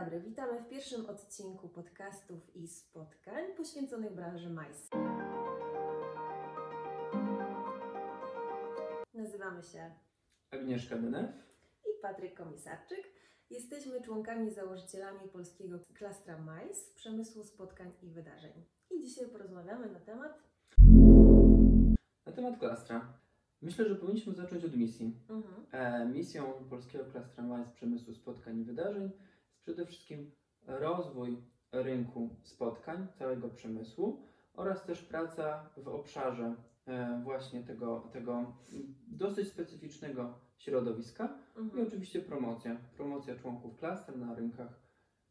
dobry, witamy w pierwszym odcinku podcastów i spotkań poświęconych branży MICE. Nazywamy się Agnieszka Denew. i Patryk Komisarczyk. Jesteśmy członkami założycielami polskiego klastra MICE, przemysłu spotkań i wydarzeń. I dzisiaj porozmawiamy na temat Na temat klastra. Myślę, że powinniśmy zacząć od misji. mhm, E, misją polskiego klastra MAS przemysłu spotkań i wydarzeń przede wszystkim rozwój rynku spotkań, całego przemysłu oraz też praca w obszarze e, właśnie tego, tego dosyć specyficznego środowiska i mhm. oczywiście promocja. Promocja członków klastra na rynkach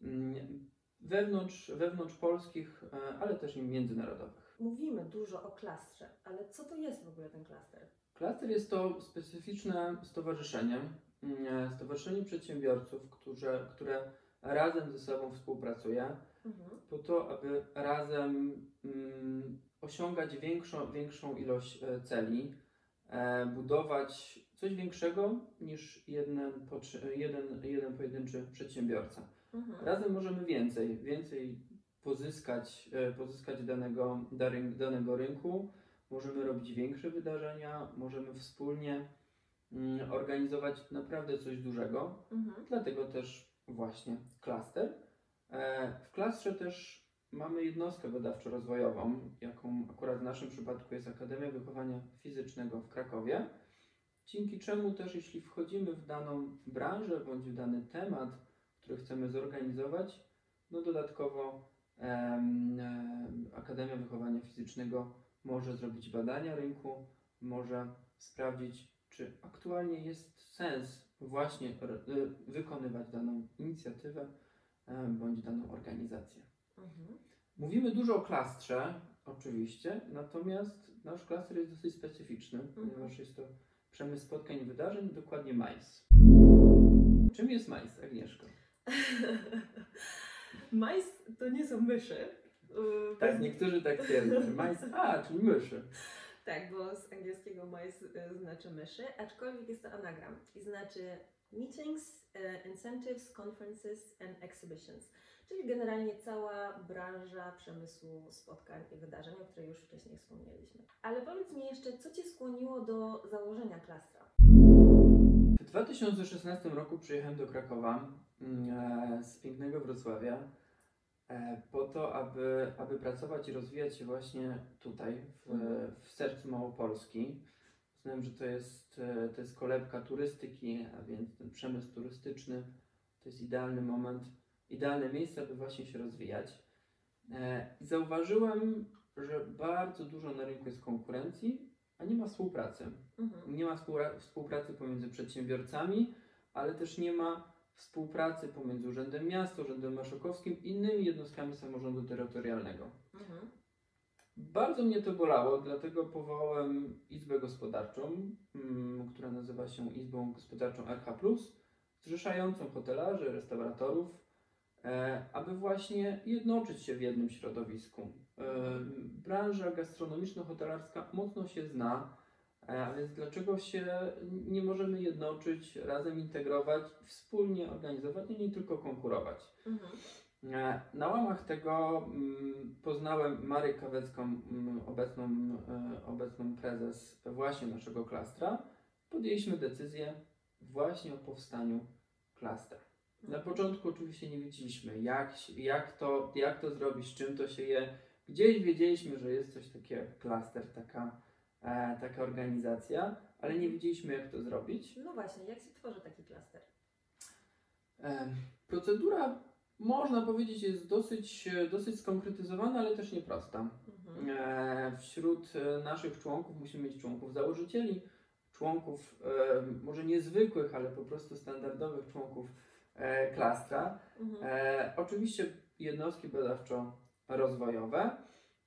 mm, wewnątrz, wewnątrz polskich, e, ale też i międzynarodowych. Mówimy dużo o klastrze, ale co to jest w ogóle ten klaster? Klaster jest to specyficzne stowarzyszenie, mm, stowarzyszenie przedsiębiorców, które, które razem ze sobą współpracuje Mhm. po to, aby razem mm, osiągać większą, większą ilość e, celi, e, budować coś większego niż jeden, jeden, jeden pojedynczy przedsiębiorca. Mhm. Razem możemy więcej, więcej pozyskać, e, pozyskać danego, danego rynku, możemy robić większe wydarzenia, możemy wspólnie mm, organizować naprawdę coś dużego. Mhm. Dlatego też właśnie klaster. E, W klastrze też mamy jednostkę badawczo-rozwojową, jaką akurat w naszym przypadku jest Akademia Wychowania Fizycznego w Krakowie. Dzięki czemu też jeśli wchodzimy w daną branżę bądź w dany temat, który chcemy zorganizować, no dodatkowo em, Akademia Wychowania Fizycznego może zrobić badania rynku, może sprawdzić, czy aktualnie jest sens właśnie y, wykonywać daną inicjatywę em, bądź daną organizację. Mhm. Mówimy dużo o klastrze, oczywiście, natomiast nasz klaster jest dosyć specyficzny, ponieważ jest to przemysł spotkań i wydarzeń, dokładnie MAIS. Czym jest MAIS, Agnieszko? Majs to nie są myszy. Tak, niektórzy tak twierdzą. MAIS, a, czyli myszy. Tak, bo z angielskiego mice y, znaczy myszy, aczkolwiek jest to anagram i znaczy meetings, y, incentives, conferences and exhibitions, czyli generalnie cała branża przemysłu spotkań i wydarzeń, o której już wcześniej wspomnieliśmy. Ale powiedz mi jeszcze, co Cię skłoniło do założenia klastra? W 2016 roku przyjechałem do Krakowa mm, e, z pięknego Wrocławia po to, aby, aby pracować i rozwijać się właśnie tutaj, w, Mhm. w sercu Małopolski. Uznałem, że to jest, e, to jest kolebka turystyki, a więc ten przemysł turystyczny to jest idealny moment, idealne miejsce, aby właśnie się rozwijać. E, I zauważyłem, że bardzo dużo na rynku jest konkurencji, a nie ma współpracy. Mhm. Nie ma współpracy pomiędzy przedsiębiorcami, ale też nie ma współpracy pomiędzy Urzędem Miasta, Urzędem Marszałkowskim i innymi jednostkami samorządu terytorialnego. Mhm. Bardzo mnie to bolało, dlatego powołałem Izbę Gospodarczą, mm, która nazywa się Izbą Gospodarczą RH+, zrzeszającą hotelarzy, restauratorów, e, aby właśnie jednoczyć się w jednym środowisku. E, branża gastronomiczno-hotelarska mocno się zna, a więc dlaczego się nie możemy jednoczyć, razem integrować, wspólnie organizować, i nie tylko konkurować. Mhm. E, Na łamach tego mm, poznałem Marię Kawecką, mm, obecną, e, obecną prezes właśnie naszego klastra. Podjęliśmy decyzję właśnie o powstaniu klastra. Na początku oczywiście nie wiedzieliśmy, jak, jak, to, jak to zrobić, z czym to się je. Gdzieś wiedzieliśmy, że jest coś takiego jak klaster, taka, e, taka organizacja, ale nie wiedzieliśmy, jak to zrobić. No właśnie, jak się tworzy taki klaster? Em, Procedura, można powiedzieć, jest dosyć, e, dosyć skonkretyzowana, ale też nieprosta. Mhm. E, Wśród e, naszych członków musimy mieć członków założycieli, członków e, może niezwykłych, ale po prostu standardowych członków e, klastra. Mhm. E, oczywiście jednostki badawczo-rozwojowe.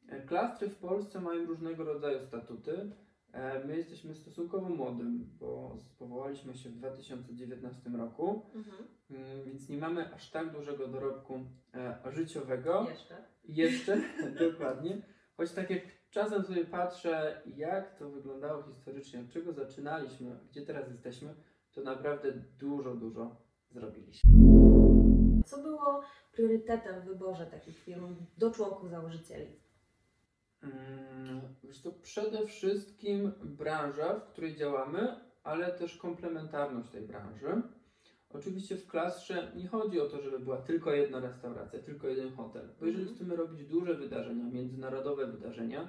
E, Klastry w Polsce mają różnego rodzaju statuty. E, my jesteśmy stosunkowo młodym, bo powołaliśmy się w 2019 roku. Mhm. Mm, Więc nie mamy aż tak dużego dorobku e, życiowego. Jeszcze. Jeszcze, dokładnie. Choć tak jak czasem sobie patrzę, jak to wyglądało historycznie, od czego zaczynaliśmy, gdzie teraz jesteśmy, to naprawdę dużo, dużo zrobiliśmy. Co było priorytetem w wyborze takich firm do członków założycieli? Mm, Wiesz to przede wszystkim branża, w której działamy, ale też komplementarność tej branży. Oczywiście w klastrze nie chodzi o to, żeby była tylko jedna restauracja, tylko jeden hotel, bo jeżeli Mhm. chcemy robić duże wydarzenia, międzynarodowe wydarzenia,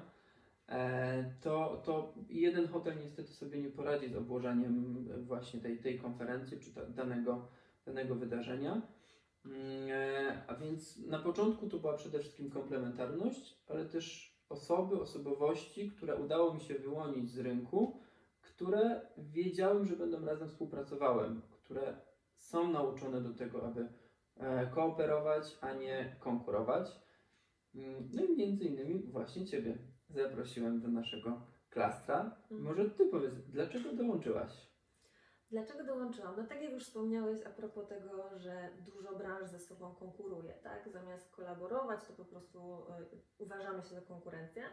e, to, to jeden hotel niestety sobie nie poradzi z obłożeniem właśnie tej, tej konferencji czy danego, danego wydarzenia. Mm, e, A więc na początku to była przede wszystkim komplementarność, ale też osoby, osobowości, które udało mi się wyłonić z rynku, które wiedziałem, że będą razem współpracowały, które są nauczone do tego, aby e, kooperować, a nie konkurować. Mm, No i między innymi właśnie Ciebie zaprosiłem do naszego klastra. Mhm. Może Ty powiedz, dlaczego dołączyłaś? Dlaczego dołączyłam? No tak jak już wspomniałeś a propos tego, że dużo branż ze sobą konkuruje, tak? Zamiast kolaborować, to po prostu y, uważamy się za konkurencję.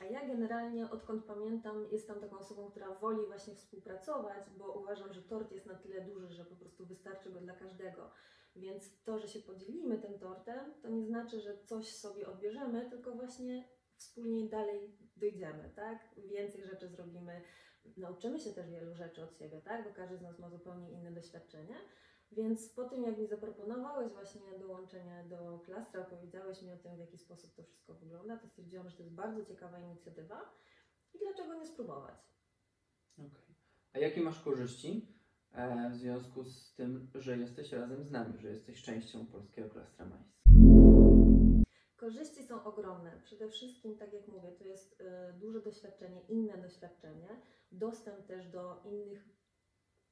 A ja generalnie, odkąd pamiętam, jestem taką osobą, która woli właśnie współpracować, bo uważam, że tort jest na tyle duży, że po prostu wystarczy go dla każdego. Więc to, że się podzielimy tym tortem, to nie znaczy, że coś sobie odbierzemy, tylko właśnie wspólnie dalej dojdziemy, tak? Więcej rzeczy zrobimy, nauczymy się też wielu rzeczy od siebie, tak? Bo każdy z nas ma zupełnie inne doświadczenie. Więc po tym, jak mi zaproponowałeś właśnie dołączenie do klastra, opowiedziałeś mi o tym, w jaki sposób to wszystko wygląda, to stwierdziłam, że to jest bardzo ciekawa inicjatywa i dlaczego nie spróbować? Okej. A jakie masz korzyści e, w związku z tym, że jesteś razem z nami, że jesteś częścią polskiego klastra MAIS? Korzyści są ogromne. Przede wszystkim, tak jak mówię, to jest y, duże doświadczenie, inne doświadczenie, dostęp też do innych,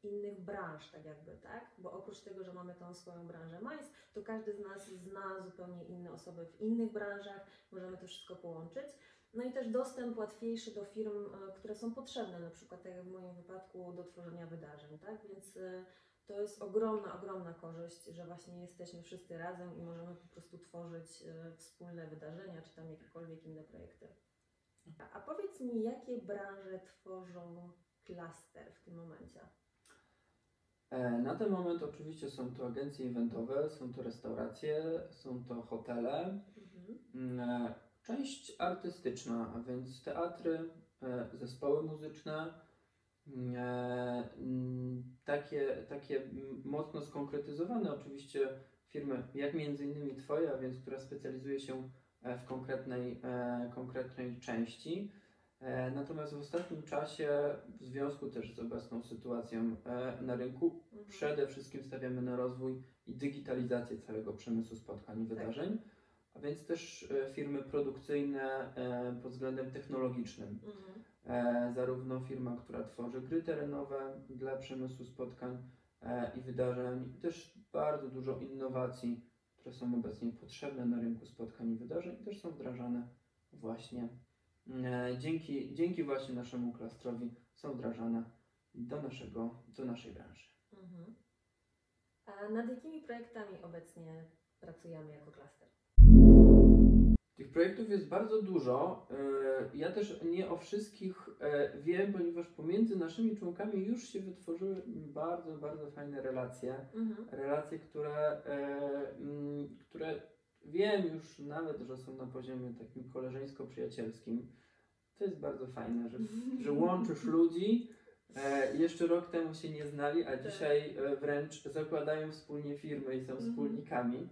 innych branż, tak jakby, tak? Bo oprócz tego, że mamy tą swoją branżę MAIS, to każdy z nas zna zupełnie inne osoby w innych branżach, możemy to wszystko połączyć. No i też dostęp łatwiejszy do firm, y, które są potrzebne, na przykład tak jak w moim wypadku do tworzenia wydarzeń, tak? Więc y, to jest ogromna, ogromna korzyść, że właśnie jesteśmy wszyscy razem i możemy po prostu tworzyć e, wspólne wydarzenia, czy tam jakiekolwiek inne projekty. A, powiedz mi, jakie branże tworzą klaster w tym momencie? E, Na ten moment oczywiście są to agencje eventowe, są to restauracje, są to hotele, Mhm. mm, e, część artystyczna, a więc teatry, zespoły muzyczne, takie, takie mm, mocno skonkretyzowane oczywiście firmy, jak między innymi Twoja, więc która specjalizuje się e, w konkretnej, e, konkretnej części. E, Natomiast w ostatnim czasie, w związku też z obecną sytuacją e, na rynku, Mhm. przede wszystkim stawiamy na rozwój i digitalizację całego przemysłu spotkań i wydarzeń, a więc też e, firmy produkcyjne e, pod względem technologicznym. Mhm. E, zarówno firma, która tworzy gry terenowe dla przemysłu spotkań e, i wydarzeń, też bardzo dużo innowacji, które są obecnie potrzebne na rynku spotkań i wydarzeń, też są wdrażane właśnie e, dzięki, dzięki właśnie naszemu klastrowi są wdrażane do, naszego, do naszej branży. Mhm. A nad jakimi projektami obecnie pracujemy jako klaster? Tych projektów jest bardzo dużo. E, Ja też nie o wszystkich e, wiem, ponieważ pomiędzy naszymi członkami już się wytworzyły bardzo, bardzo fajne relacje. Mhm. Relacje, które, e, mm, które wiem już nawet, że są na poziomie takim koleżeńsko-przyjacielskim. To jest bardzo fajne, że, że łączysz ludzi. Jeszcze rok temu się nie znali, a Tak. dzisiaj wręcz zakładają wspólnie firmy i są Mhm. wspólnikami.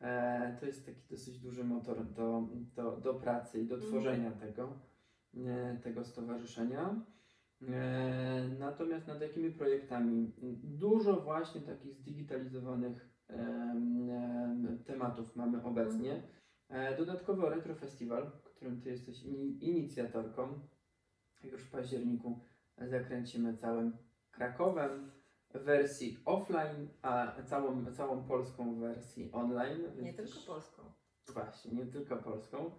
E, to jest taki dosyć duży motor do, do, do pracy i do Mhm. tworzenia tego, e, tego stowarzyszenia. E, natomiast nad jakimi projektami? Dużo właśnie takich zdigitalizowanych em, em, tematów mamy obecnie. E, dodatkowo Retro Festiwal, którym Ty jesteś ini- inicjatorką. Już w październiku zakręcimy całym Krakowem wersji offline, a całą, całą polską w wersji online. Nie tylko polską. Właśnie, nie tylko polską.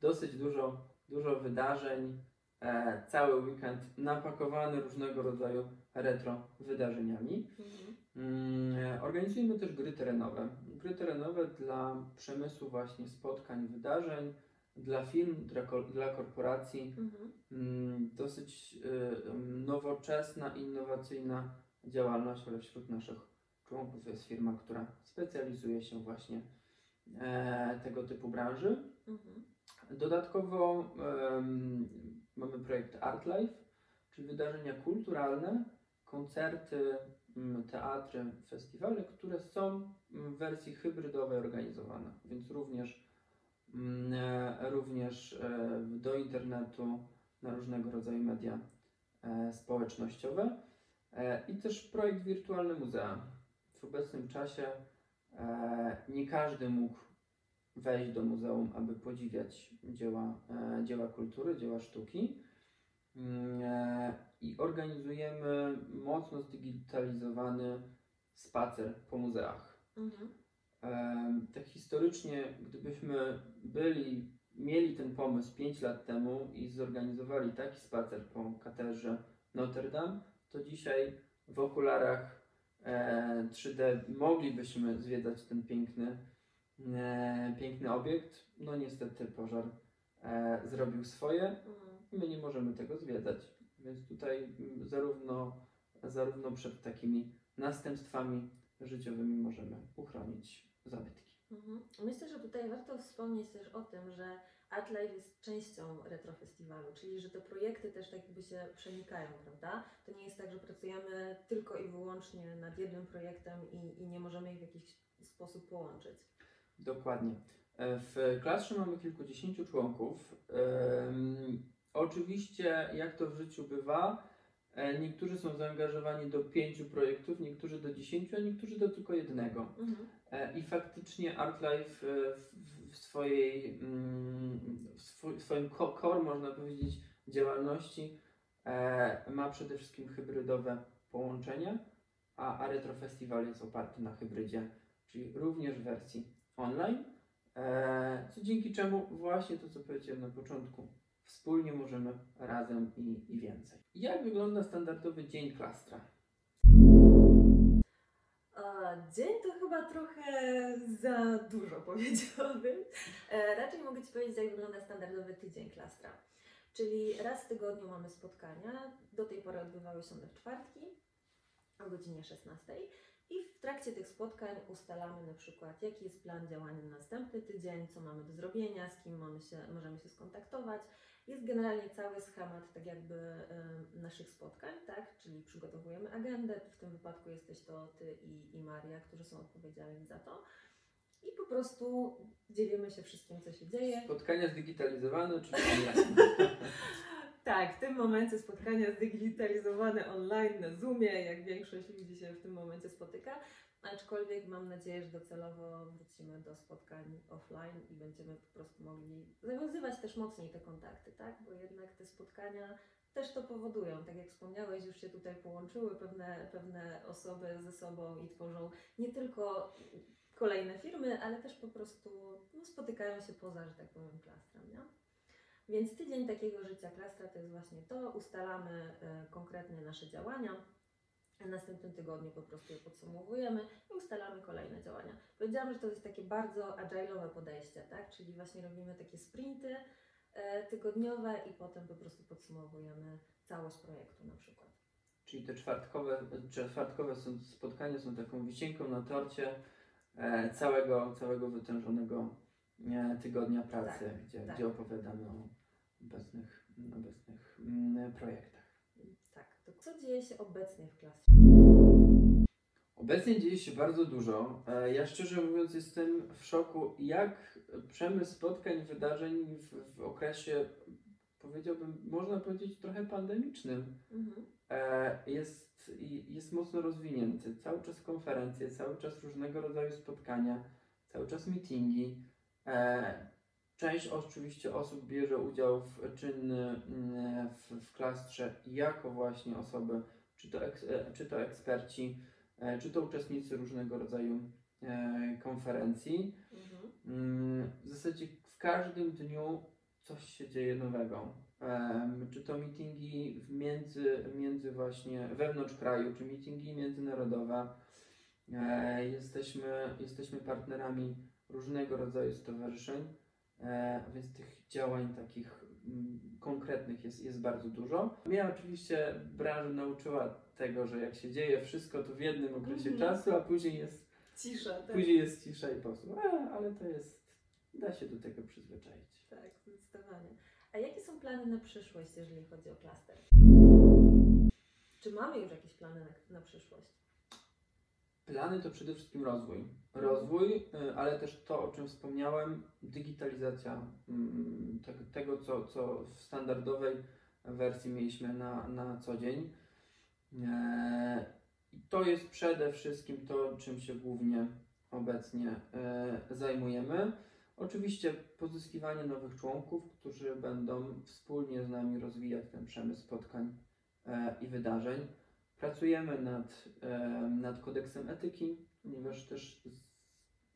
Dosyć dużo, dużo wydarzeń. E, cały weekend napakowany różnego rodzaju retro wydarzeniami. Mhm. Mm, Organizujemy też gry terenowe. Gry terenowe dla przemysłu właśnie spotkań, wydarzeń, dla firm, dla, dla korporacji. Mhm. Mm, Dosyć y, nowoczesna, innowacyjna działalność, ale wśród naszych członków jest firma, która specjalizuje się właśnie e, tego typu branży. Mhm. Dodatkowo mamy projekt Art Life, czyli wydarzenia kulturalne, koncerty, teatry, festiwale, które są w wersji hybrydowej organizowane, więc również, e, również e, do internetu, na różnego rodzaju media e, społecznościowe i też projekt Wirtualne Muzea. W obecnym czasie e, nie każdy mógł wejść do muzeum, aby podziwiać dzieła, e, dzieła kultury, dzieła sztuki. Mm, e, I organizujemy mocno zdigitalizowany spacer po muzeach. Mhm. Tak historycznie, gdybyśmy byli, mieli ten pomysł 5 lat temu i zorganizowali taki spacer po katedrze Notre Dame, to dzisiaj w okularach e, 3D moglibyśmy zwiedzać ten piękny, e, piękny obiekt. No niestety pożar e, zrobił swoje Mhm. i my nie możemy tego zwiedzać. Więc tutaj zarówno, zarówno przed takimi następstwami życiowymi możemy uchronić zabytki. Mhm. Myślę, że tutaj warto wspomnieć też o tym, że ArtLife jest częścią retrofestiwalu, czyli że te projekty też tak jakby się przenikają, prawda? To nie jest tak, że pracujemy tylko i wyłącznie nad jednym projektem i, i nie możemy ich w jakiś sposób połączyć. Dokładnie. E, W klasie mamy kilkudziesięciu członków. Em, oczywiście, jak to w życiu bywa, e, niektórzy są zaangażowani do pięciu projektów, niektórzy do dziesięciu, a niektórzy do tylko jednego. Mhm. E, I faktycznie ArtLife w swojej, mm, w swoim core, można powiedzieć, działalności e, ma przede wszystkim hybrydowe połączenia, a, a jest oparty na hybrydzie, czyli również w wersji online, e, co dzięki czemu właśnie to, co powiedziałem na początku, wspólnie możemy razem i, i więcej. Jak wygląda standardowy dzień klastra? A, dzień to chyba trochę za dużo powiedziałabym. E, raczej mogę Ci powiedzieć, jak wygląda standardowy tydzień klastra. Czyli raz w tygodniu mamy spotkania. Do tej pory odbywały się one w czwartki o godzinie 16. Trakcie tych spotkań ustalamy na przykład, jaki jest plan działania na następny tydzień, co mamy do zrobienia, z kim mamy się, możemy się skontaktować. Jest generalnie cały schemat tak jakby y, naszych spotkań, tak? Czyli przygotowujemy agendę, w tym wypadku jesteś to Ty i, i Maria, którzy są odpowiedzialni za to. I po prostu dzielimy się wszystkim, co się dzieje. Spotkania zdigitalizowane, czyli online. Tak, w tym momencie spotkania zdigitalizowane online na Zoomie, jak większość ludzi się w tym momencie spotyka. Aczkolwiek mam nadzieję, że docelowo wrócimy do spotkań offline i będziemy po prostu mogli zawiązywać też mocniej te kontakty, tak? Bo jednak te spotkania też to powodują. Tak jak wspomniałeś, już się tutaj połączyły pewne, pewne osoby ze sobą i tworzą nie tylko kolejne firmy, ale też po prostu no, spotykają się poza, że tak powiem, klastrem, nie? Więc tydzień takiego życia klastra to jest właśnie to. Ustalamy e, konkretnie nasze działania. W następnym tygodniu po prostu je podsumowujemy i ustalamy kolejne działania. Powiedziałam, że to jest takie bardzo agile'owe podejście, tak? Czyli właśnie robimy takie sprinty e, tygodniowe i potem po prostu podsumowujemy całość projektu na przykład. Czyli te czwartkowe, czwartkowe są, spotkania są taką wisienką na torcie e, całego, całego wytężonego e, tygodnia pracy, Tak, gdzie, tak. gdzie opowiadamy o obecnych, obecnych mm, projektach. To co dzieje się obecnie w klasie? Obecnie dzieje się bardzo dużo. E, Ja szczerze mówiąc jestem w szoku, jak przemysł spotkań, wydarzeń w, w okresie, powiedziałbym, można powiedzieć trochę pandemicznym, Mhm. e, jest, jest mocno rozwinięty. Cały czas konferencje, cały czas różnego rodzaju spotkania, cały czas meetingi. Część oczywiście osób bierze udział w czynny mm, w, w klastrze jako właśnie osoby, czy to, eks, e, czy to eksperci, e, czy to uczestnicy różnego rodzaju e, konferencji. Mhm. Mm, W zasadzie w każdym dniu coś się dzieje nowego. Czy to meetingi między, między właśnie wewnątrz kraju, czy meetingi międzynarodowe. Jesteśmy, jesteśmy partnerami różnego rodzaju stowarzyszeń, e, więc tych działań takich mm, konkretnych jest, jest bardzo dużo. Mnie oczywiście branża nauczyła tego, że jak się dzieje wszystko to w jednym okresie Mhm. czasu, a później jest Cisza, tak. Później jest cisza i po prostu, a, ale to jest, da się do tego przyzwyczaić. Tak, zdecydowanie. A jakie są plany na przyszłość, jeżeli chodzi o klaster? Czy mamy już jakieś plany na, na przyszłość? Plany to przede wszystkim rozwój. Rozwój, y, ale też to, o czym wspomniałem, digitalizacja mm, te- tego, co, co w standardowej wersji mieliśmy na, na co dzień. E, I to jest przede wszystkim to, czym się głównie obecnie e, zajmujemy. Oczywiście pozyskiwanie nowych członków, którzy będą wspólnie z nami rozwijać ten przemysł spotkań e, i wydarzeń. Pracujemy nad, nad kodeksem etyki, ponieważ też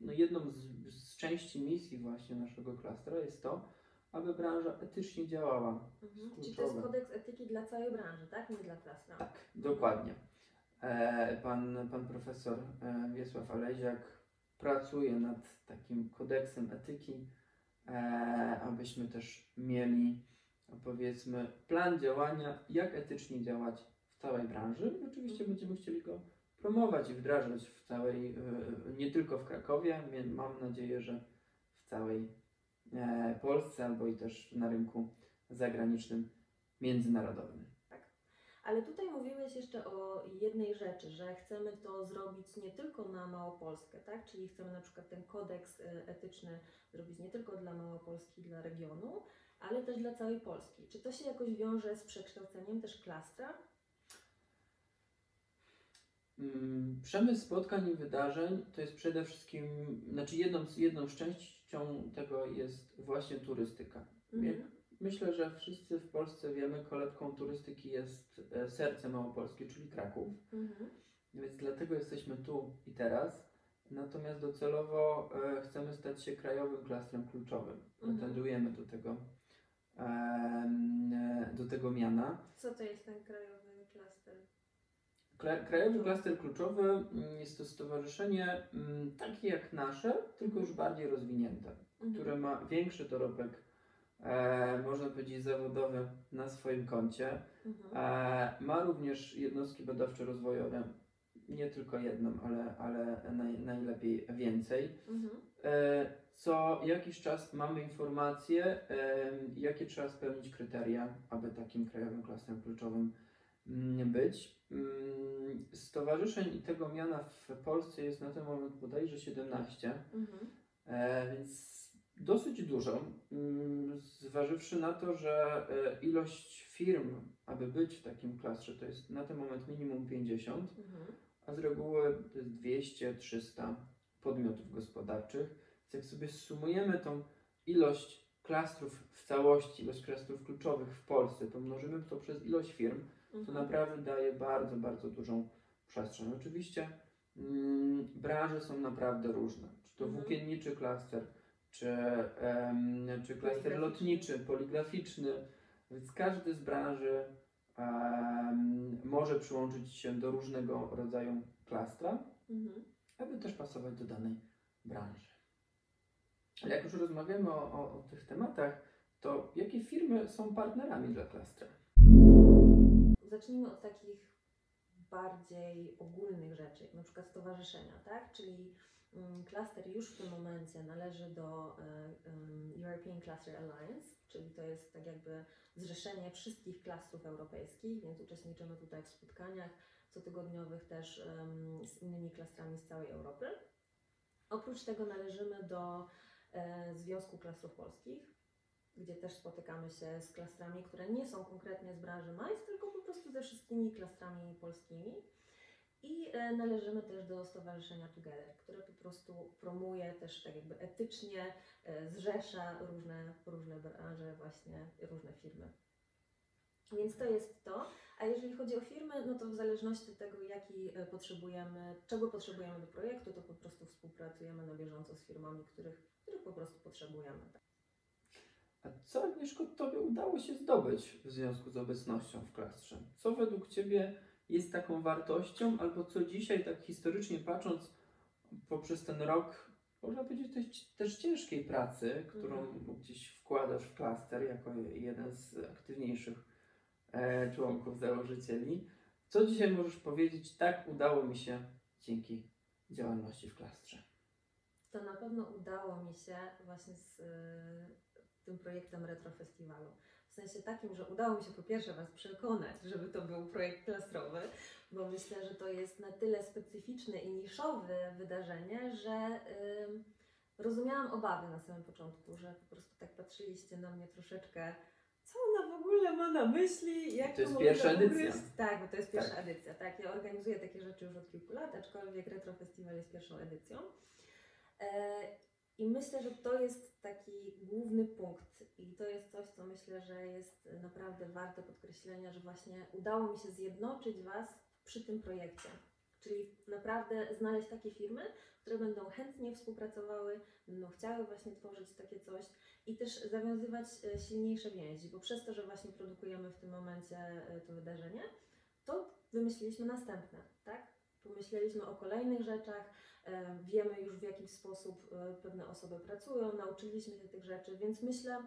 no jedną z, z części misji właśnie naszego klastra jest to, aby branża etycznie działała. Mhm. Czyli to jest kodeks etyki dla całej branży, tak? Nie dla klastra. Tak, dokładnie. E, pan, pan profesor e, Wiesław Aleziak pracuje nad takim kodeksem etyki, e, abyśmy też mieli powiedzmy plan działania, jak etycznie działać całej branży. I oczywiście będziemy chcieli go promować i wdrażać w całej, e, nie tylko w Krakowie, mam nadzieję, że w całej e, Polsce albo i też na rynku zagranicznym, międzynarodowym. Ale tutaj mówiłeś jeszcze o jednej rzeczy, że chcemy to zrobić nie tylko na Małopolskę, tak? Czyli chcemy na przykład ten kodeks etyczny zrobić nie tylko dla Małopolski, dla regionu, ale też dla całej Polski. Czy to się jakoś wiąże z przekształceniem też klastra? Mm, Przemysł spotkań i wydarzeń to jest przede wszystkim, znaczy jedną, z- jedną częścią tego jest właśnie turystyka. Jak myślę, że wszyscy w Polsce wiemy, kolebką turystyki jest e, serce Małopolskie, czyli Kraków. Mhm. Więc dlatego jesteśmy tu i teraz. Natomiast docelowo e, chcemy stać się krajowym klastrem kluczowym. Mhm. Pretendujemy do tego, e, do tego miana. Co to jest ten krajowy Krajowy Klaster Kluczowy mm, jest to stowarzyszenie mm, takie jak nasze, tylko już bardziej rozwinięte, Mhm. które ma większy dorobek, e, można powiedzieć, zawodowy na swoim koncie. Mhm. E, ma również jednostki badawczo-rozwojowe, nie tylko jedną, ale, ale naj, najlepiej więcej. Mhm. E, co jakiś czas mamy informacje, jakie trzeba spełnić kryteria, aby takim krajowym klastrem kluczowym mm, być. Stowarzyszeń i tego miana w Polsce jest na ten moment bodajże 17, Mhm. e, więc dosyć dużo. Mm, Zważywszy na to, że e, ilość firm, aby być w takim klastrze, to jest na ten moment minimum 50, Mhm. a z reguły to jest 200-300 podmiotów gospodarczych. Więc jak sobie sumujemy tą ilość klastrów w całości, ilość klastrów kluczowych w Polsce, to mnożymy to przez ilość firm, to Mhm. naprawdę daje bardzo, bardzo dużą przestrzeń. Oczywiście mm, branże są naprawdę różne. Czy to Mhm. włókienniczy klaster, czy, czy klaster lotniczy, poligraficzny, więc każdy z branży może przyłączyć się do różnego rodzaju klastra, Mhm. aby też pasować do danej branży. Ale jak już rozmawiamy o, o, o tych tematach, to jakie firmy są partnerami dla klastra? Zacznijmy od takich bardziej ogólnych rzeczy, jak na przykład stowarzyszenia, tak? Czyli mm, klaster już w tym momencie należy do e, em, European Cluster Alliance, czyli to jest tak jakby zrzeszenie wszystkich klastrów europejskich, więc uczestniczymy tutaj w spotkaniach cotygodniowych też z innymi klastrami z całej Europy. Oprócz tego należymy do e, Związku Klastrów Polskich, gdzie też spotykamy się z klastrami, które nie są konkretnie z branży MAIS, tylko po prostu ze wszystkimi klastrami polskimi. I e, należymy też do Stowarzyszenia Together, które po prostu promuje też tak jakby etycznie, e, zrzesza różne, różne branże, właśnie różne firmy. Więc to jest to. A jeżeli chodzi o firmy, no to w zależności od tego, jaki e, potrzebujemy, czego potrzebujemy do projektu, to po prostu współpracujemy na bieżąco z firmami, których, których po prostu potrzebujemy. A co Agnieszko Tobie udało się zdobyć w związku z obecnością w klastrze? Co według Ciebie jest taką wartością, albo co dzisiaj, tak historycznie patrząc, poprzez ten rok, można powiedzieć też, też ciężkiej pracy, którą gdzieś wkładasz w klaster jako jeden z aktywniejszych e, członków, założycieli. Co dzisiaj możesz powiedzieć, tak udało mi się dzięki działalności w klastrze. To na pewno udało mi się właśnie z y, tym projektem Retro Festiwalu. W sensie takim, że udało mi się po pierwsze Was przekonać, żeby to był projekt klasrowy, bo myślę, że to jest na tyle specyficzne i niszowe wydarzenie, że y, rozumiałam obawy na samym początku, że po prostu tak patrzyliście na mnie troszeczkę, co ona w ogóle ma na myśli, jak To jest mogę pierwsza ugryźć? edycja. Tak, bo to jest pierwsza Tak. edycja, tak. Ja organizuję takie rzeczy już od kilku lat, aczkolwiek Retro Festiwal jest pierwszą edycją. E, I myślę, że to jest taki główny punkt i to jest coś, co myślę, że jest naprawdę warte podkreślenia, że właśnie udało mi się zjednoczyć Was przy tym projekcie. Czyli naprawdę znaleźć takie firmy, które będą chętnie współpracowały, będą chciały właśnie tworzyć takie coś i też zawiązywać e, silniejsze więzi, bo przez to, że właśnie produkujemy w tym momencie e, to wydarzenie, to wymyśliliśmy następne, tak? Pomyśleliśmy o kolejnych rzeczach, e, wiemy już w jaki sposób e, pewne osoby pracują, nauczyliśmy się tych rzeczy, więc myślę,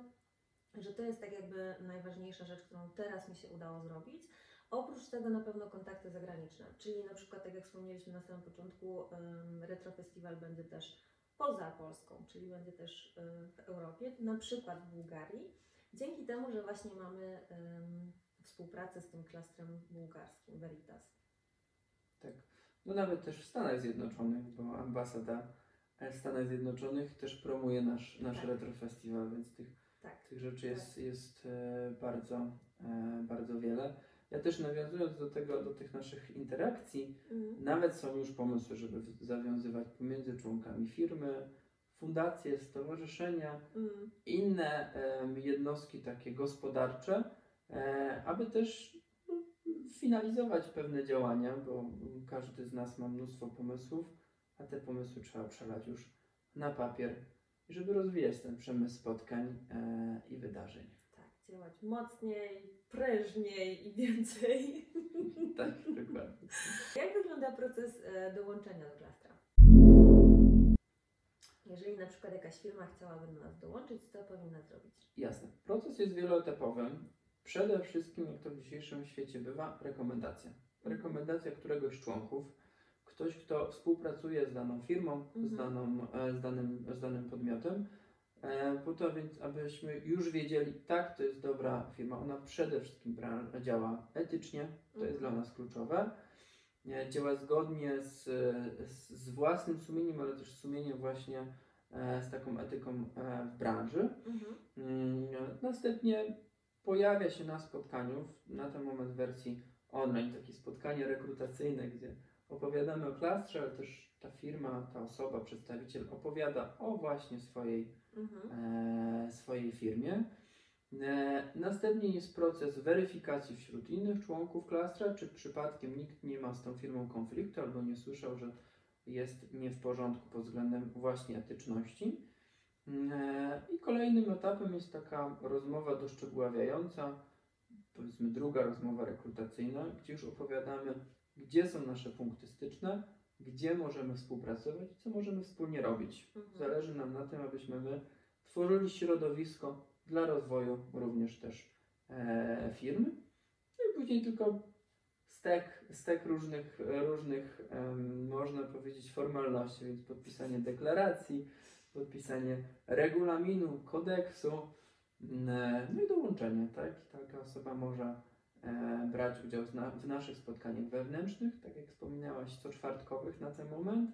że to jest tak jakby najważniejsza rzecz, którą teraz mi się udało zrobić. Oprócz tego na pewno kontakty zagraniczne, czyli na przykład tak jak wspomnieliśmy na samym początku, em, Retro Festiwal będzie też poza Polską, czyli będzie też e, w Europie, na przykład w Bułgarii, dzięki temu, że właśnie mamy współpracę z tym klastrem bułgarskim Veritas. Tak. No nawet też w Stanach Zjednoczonych, bo ambasada e, Stanach Zjednoczonych też promuje nasz, nasz Tak. Retro Festiwal, więc tych, Tak. tych rzeczy jest, jest e, bardzo, e, bardzo wiele. Ja też nawiązując do tego, do tych naszych interakcji, Mhm. nawet są już pomysły, żeby zawiązywać pomiędzy członkami firmy, fundacje, stowarzyszenia, Mm. inne jednostki takie gospodarcze, aby też finalizować pewne działania, bo każdy z nas ma mnóstwo pomysłów, a te pomysły trzeba przelać już na papier, żeby rozwijać ten przemysł spotkań e, i wydarzeń. Tak, działać mocniej, prężniej i więcej. Tak, dokładnie. Jak wygląda proces e, dołączenia do klastra? Jeżeli na przykład jakaś firma chciałaby do nas dołączyć, co powinna zrobić? Jasne. Proces jest wieloetapowy. Przede wszystkim, jak to w dzisiejszym świecie bywa, rekomendacja. Rekomendacja któregoś z członków, ktoś, kto współpracuje z daną firmą, z, Mhm. daną, e, z, danym, z danym podmiotem, e, po to więc, abyśmy już wiedzieli, tak, to jest dobra firma. Ona przede wszystkim działa etycznie, to jest Mhm. dla nas kluczowe. E, Działa zgodnie z, z, z własnym sumieniem, ale też sumieniem właśnie z taką etyką w branży. Mhm. Mm, Następnie pojawia się na spotkaniu, na ten moment w wersji online, takie spotkanie rekrutacyjne, gdzie opowiadamy o klastrze, ale też ta firma, ta osoba, przedstawiciel opowiada o właśnie swojej, Mhm. e, swojej firmie. E, następnie jest proces weryfikacji wśród innych członków klastra, czy przypadkiem nikt nie ma z tą firmą konfliktu albo nie słyszał, że jest nie w porządku pod względem właśnie etyczności. E, I kolejnym etapem jest taka rozmowa doszczegóławiająca, powiedzmy druga rozmowa rekrutacyjna, gdzie już opowiadamy, gdzie są nasze punkty styczne, gdzie możemy współpracować i co możemy wspólnie robić. Mhm. Zależy nam na tym, abyśmy my tworzyli środowisko dla rozwoju również też e, firmy. No i później tylko stek, stek różnych, różnych em, można powiedzieć, formalności, więc podpisanie deklaracji, podpisanie regulaminu, kodeksu, mm, no i dołączenie, tak? Taka osoba może e, brać udział zna, w naszych spotkaniach wewnętrznych, tak jak wspominałaś, co czwartkowych na ten moment,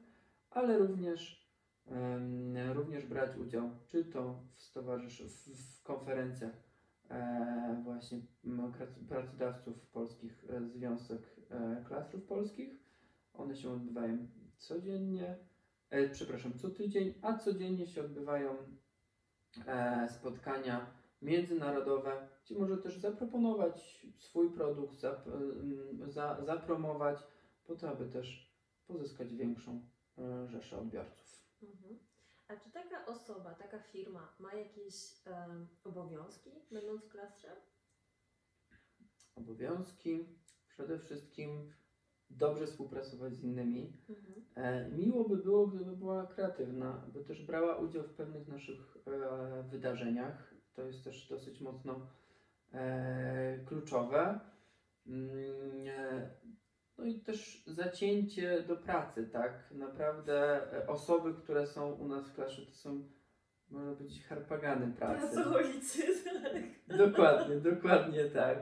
ale również, em, również brać udział czy to w, stowarzysz- w, w konferencjach e, właśnie pracodawców polskich, e, Związek e, Klastrów Polskich. One się odbywają codziennie, e, przepraszam, co tydzień, a codziennie się odbywają e, spotkania międzynarodowe, gdzie może też zaproponować swój produkt, zap, m, za, zapromować, po to, aby też pozyskać większą e, rzeszę odbiorców. Mhm. A czy taka osoba, taka firma ma jakieś obowiązki, będąc w klastrze? Obowiązki, przede wszystkim dobrze współpracować z innymi. Mhm. E, miło by było, gdyby była kreatywna, by też brała udział w pewnych naszych e, wydarzeniach. To jest też dosyć mocno e, kluczowe. Mm, No i też zacięcie do pracy, tak? Naprawdę osoby, które są u nas w klasie, to są, może być harpagany pracy. Pracownicy, tak. Dokładnie, dokładnie tak.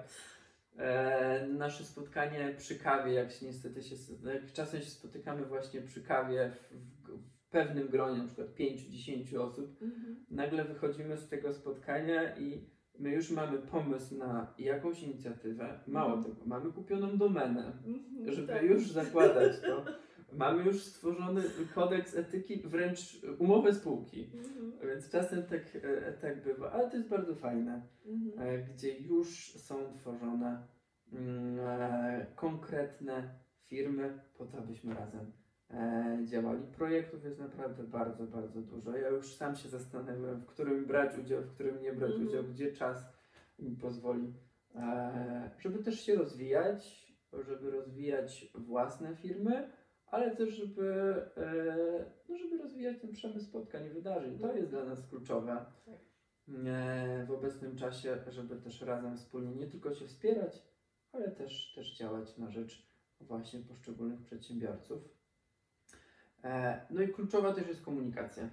E, nasze spotkanie przy kawie, jak się niestety się, jak czasem się spotykamy właśnie przy kawie w, w, w pewnym gronie, na przykład 5-10 osób, Mhm. nagle wychodzimy z tego spotkania i my już mamy pomysł na jakąś inicjatywę. Mało Mhm. tego, mamy kupioną domenę, Mhm, żeby tak. już zakładać to. Mamy już stworzony kodeks etyki, wręcz umowę spółki. Mhm. Więc czasem tak, e, tak bywa, ale to jest bardzo fajne, Mhm. e, gdzie już są tworzone mm, e, konkretne firmy po to, abyśmy razem e, działali. Projektów jest naprawdę bardzo, bardzo dużo. Ja już sam się zastanawiam, w którym brać udział, w którym nie brać Mhm. udział, gdzie czas mi pozwoli, e, żeby też się rozwijać, żeby rozwijać własne firmy, ale też, żeby, e, no, żeby rozwijać ten przemysł spotkań i wydarzeń. To jest dla nas kluczowe Tak. e, w obecnym czasie, żeby też razem wspólnie nie tylko się wspierać, ale też, też działać na rzecz właśnie poszczególnych przedsiębiorców. E, no i kluczowa też jest komunikacja.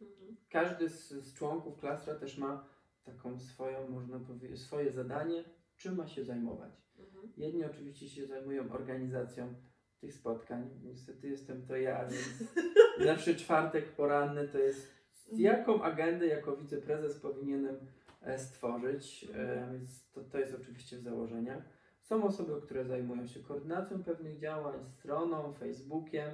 Mhm. Każdy z, z członków klastra też ma taką swoją, można powiedzieć, swoje zadanie, czym ma się zajmować. Mhm. Jedni oczywiście się zajmują organizacją tych spotkań. Niestety jestem to ja, więc zawsze czwartek poranny to jest jaką agendę jako wiceprezes powinienem e, stworzyć, e, więc to, to jest oczywiście w założeniach. Są osoby, które zajmują się koordynacją pewnych działań, stroną, Facebookiem,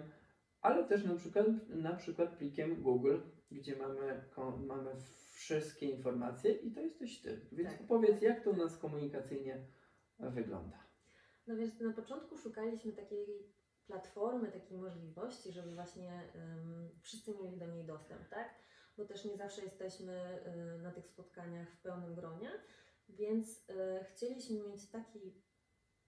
ale też na przykład, na przykład plikiem Google, gdzie mamy, mamy wszystkie informacje i to jesteś Ty. Więc Tak. powiedz, jak to u nas komunikacyjnie wygląda. No więc na początku szukaliśmy takiej platformy, takiej możliwości, żeby właśnie em, wszyscy mieli do niej dostęp, tak? Bo też nie zawsze jesteśmy y, na tych spotkaniach w pełnym gronie, więc y, chcieliśmy mieć taki,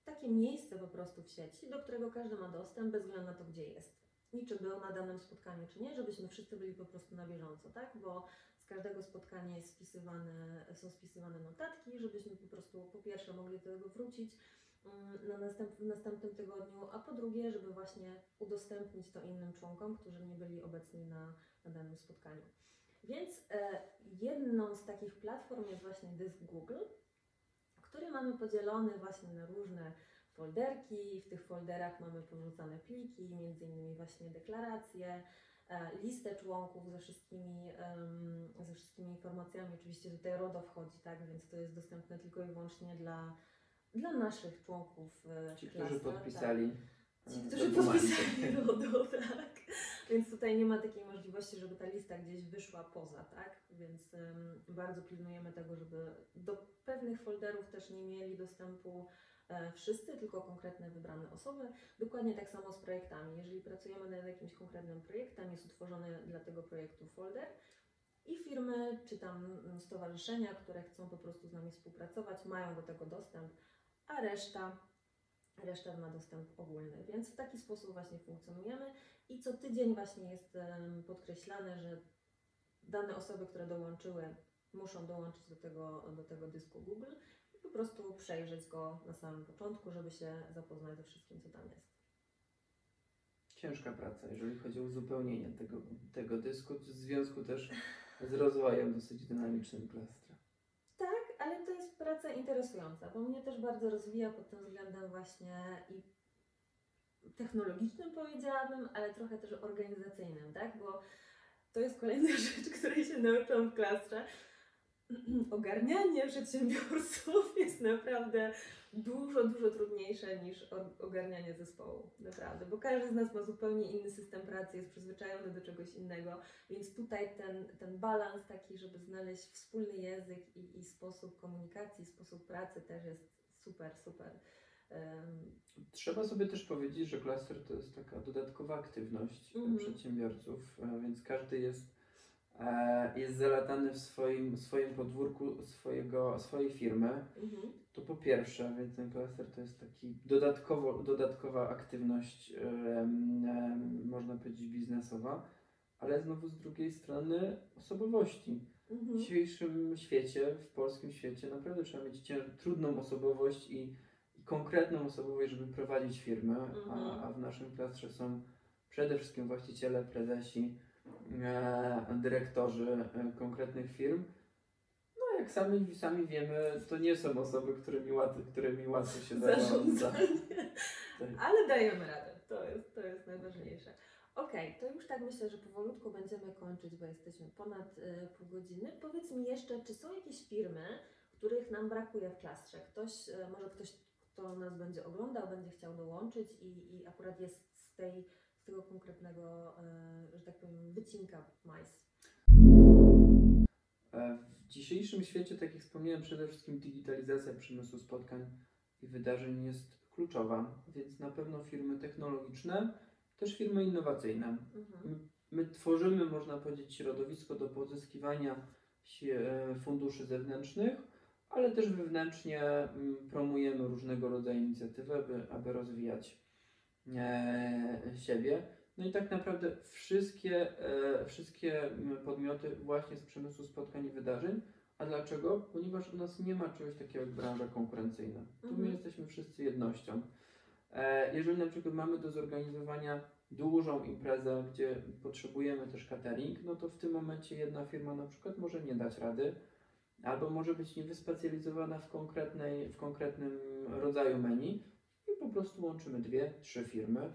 takie miejsce po prostu w sieci, do którego każdy ma dostęp bez względu na to, gdzie jest. I czy był na danym spotkaniu, czy nie, żebyśmy wszyscy byli po prostu na bieżąco, tak? Bo z każdego spotkania jest spisywane, są spisywane notatki, żebyśmy po prostu po pierwsze mogli do tego wrócić, na następ, w następnym tygodniu, a po drugie, żeby właśnie udostępnić to innym członkom, którzy nie byli obecni na, na danym spotkaniu. Więc e, jedną z takich platform jest właśnie dysk Google, który mamy podzielony właśnie na różne folderki. W tych folderach mamy porzucane pliki, między innymi właśnie deklaracje, e, listę członków ze wszystkimi, ze wszystkimi informacjami. Oczywiście tutaj RODO wchodzi, tak, więc to jest dostępne tylko i wyłącznie dla, dla naszych członków e, Ci, którzy tak. podpisali. Ci, e, którzy podpisali RODO, tak. Więc tutaj nie ma takiej możliwości, żeby ta lista gdzieś wyszła poza, tak? Więc em, bardzo pilnujemy tego, żeby do pewnych folderów też nie mieli dostępu e, wszyscy, tylko konkretne wybrane osoby. Dokładnie tak samo z projektami. Jeżeli pracujemy nad jakimś konkretnym projektem, jest utworzony dla tego projektu folder i firmy czy tam stowarzyszenia, które chcą po prostu z nami współpracować, mają do tego dostęp, a reszta reszta ma dostęp ogólny. Więc w taki sposób właśnie funkcjonujemy i co tydzień właśnie jest podkreślane, że dane osoby, które dołączyły, muszą dołączyć do tego, do tego dysku Google i po prostu przejrzeć go na samym początku, żeby się zapoznać ze wszystkim, co tam jest. Ciężka praca, jeżeli chodzi o uzupełnienie tego, tego dysku, w związku też z rozwojem dosyć dynamicznym klastra. Ale to jest praca interesująca, bo mnie też bardzo rozwija pod tym względem właśnie i technologicznym powiedziałabym, ale trochę też organizacyjnym, tak? Bo to jest kolejna rzecz, której się nauczyłam w klastrze. Ogarnianie przedsiębiorców jest naprawdę dużo, dużo trudniejsze niż ogarnianie zespołu, naprawdę, bo każdy z nas ma zupełnie inny system pracy, jest przyzwyczajony do czegoś innego, więc tutaj ten, ten balans taki, żeby znaleźć wspólny język i, i sposób komunikacji, sposób pracy też jest super, super. Trzeba sobie też powiedzieć, że klaster to jest taka dodatkowa aktywność Mhm. przedsiębiorców, e, więc każdy jest, jest zalatany w swoim, swoim podwórku swojego, swojej firmy. mhm. To po pierwsze, więc ten klaster to jest taki dodatkowo, dodatkowa aktywność, można powiedzieć, biznesowa, ale znowu z drugiej strony osobowości. W Mhm. dzisiejszym świecie, w polskim świecie, naprawdę trzeba mieć trudną osobowość i, konkretną osobowość, żeby prowadzić firmy, a, Mhm. a w naszym klastrze są przede wszystkim właściciele, prezesi, e, dyrektorzy e, konkretnych firm. No jak sami, sami wiemy, to nie są osoby, którymi łatwo, którymi łatwo się zarządza. Tak. Ale dajemy radę. To jest, to jest najważniejsze. Okej, to już tak myślę, że powolutku będziemy kończyć, bo jesteśmy ponad y, pół godziny. Powiedz mi jeszcze, czy są jakieś firmy, których nam brakuje w klastrze? Ktoś, y, może ktoś, kto nas będzie oglądał, będzie chciał dołączyć i, i akurat jest z, tej, tego konkretnego, y, że tak powiem, wycinka MICE. E, W dzisiejszym świecie, tak jak wspomniałem, przede wszystkim digitalizacja przemysłu spotkań i wydarzeń jest kluczowa, więc na pewno firmy technologiczne, też firmy innowacyjne. Mhm. My tworzymy, można powiedzieć, środowisko do pozyskiwania e, funduszy zewnętrznych, ale też wewnętrznie promujemy różnego rodzaju inicjatywy, aby, aby rozwijać e, siebie. No i tak naprawdę wszystkie, e, wszystkie podmioty właśnie z przemysłu spotkań i wydarzeń. A dlaczego? Ponieważ u nas nie ma czegoś takiego jak branża konkurencyjna. Tu my Mhm. jesteśmy wszyscy jednością. E, jeżeli na przykład mamy do zorganizowania dużą imprezę, gdzie potrzebujemy też catering, no to w tym momencie jedna firma na przykład może nie dać rady, albo może być niewyspecjalizowana w, konkretnej, w konkretnym rodzaju menu prostu łączymy dwie, trzy firmy.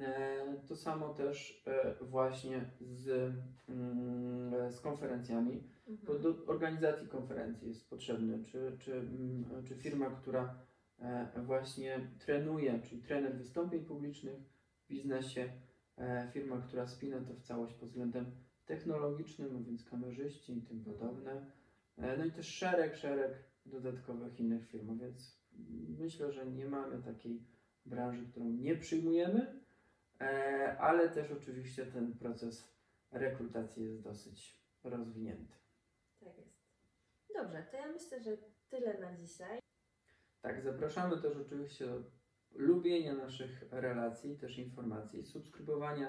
E, To samo też e, właśnie z, mm, z konferencjami. Bo Mhm. do organizacji konferencji jest potrzebny, czy, czy, mm, czy firma, która e, właśnie trenuje, czyli trener wystąpień publicznych w biznesie, e, firma, która spina to w całość pod względem technologicznym, a więc kamerzyści i tym podobne. E, No i też szereg, szereg dodatkowych innych firm, więc myślę, że nie mamy takiej branży, którą nie przyjmujemy, e, ale też oczywiście ten proces rekrutacji jest dosyć rozwinięty. Tak jest. Dobrze, to ja myślę, że tyle na dzisiaj. Tak, zapraszamy też oczywiście do lubienia naszych relacji, też informacji, subskrybowania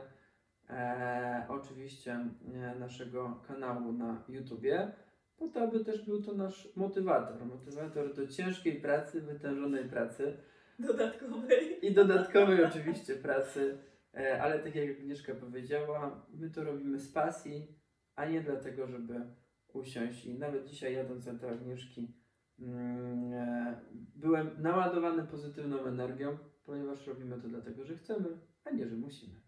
e, oczywiście e, naszego kanału na YouTubie, po to, aby też był to nasz motywator, motywator do ciężkiej pracy, wytężonej pracy Dodatkowej. i dodatkowej oczywiście pracy, e, ale tak jak Agnieszka powiedziała, my to robimy z pasji, a nie dlatego, żeby usiąść i nawet dzisiaj jadąc do Agnieszki mm, e, byłem naładowany pozytywną energią, ponieważ robimy to dlatego, że chcemy, a nie, że musimy.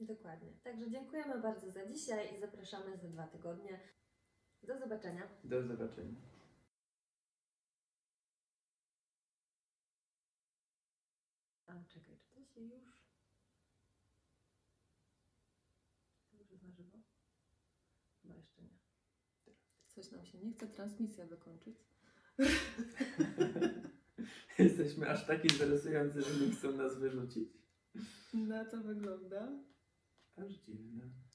Dokładnie. Także dziękujemy bardzo za dzisiaj i zapraszamy za dwa tygodnie. Do zobaczenia. Do zobaczenia. A czekaj, czy to się już. To już jest na żywo? Chyba jeszcze nie. Coś nam się nie chce transmisja wykończyć. Jesteśmy aż tak interesujący, że nie chcą nas wyrzucić. Na to wygląda. Aż dziwne.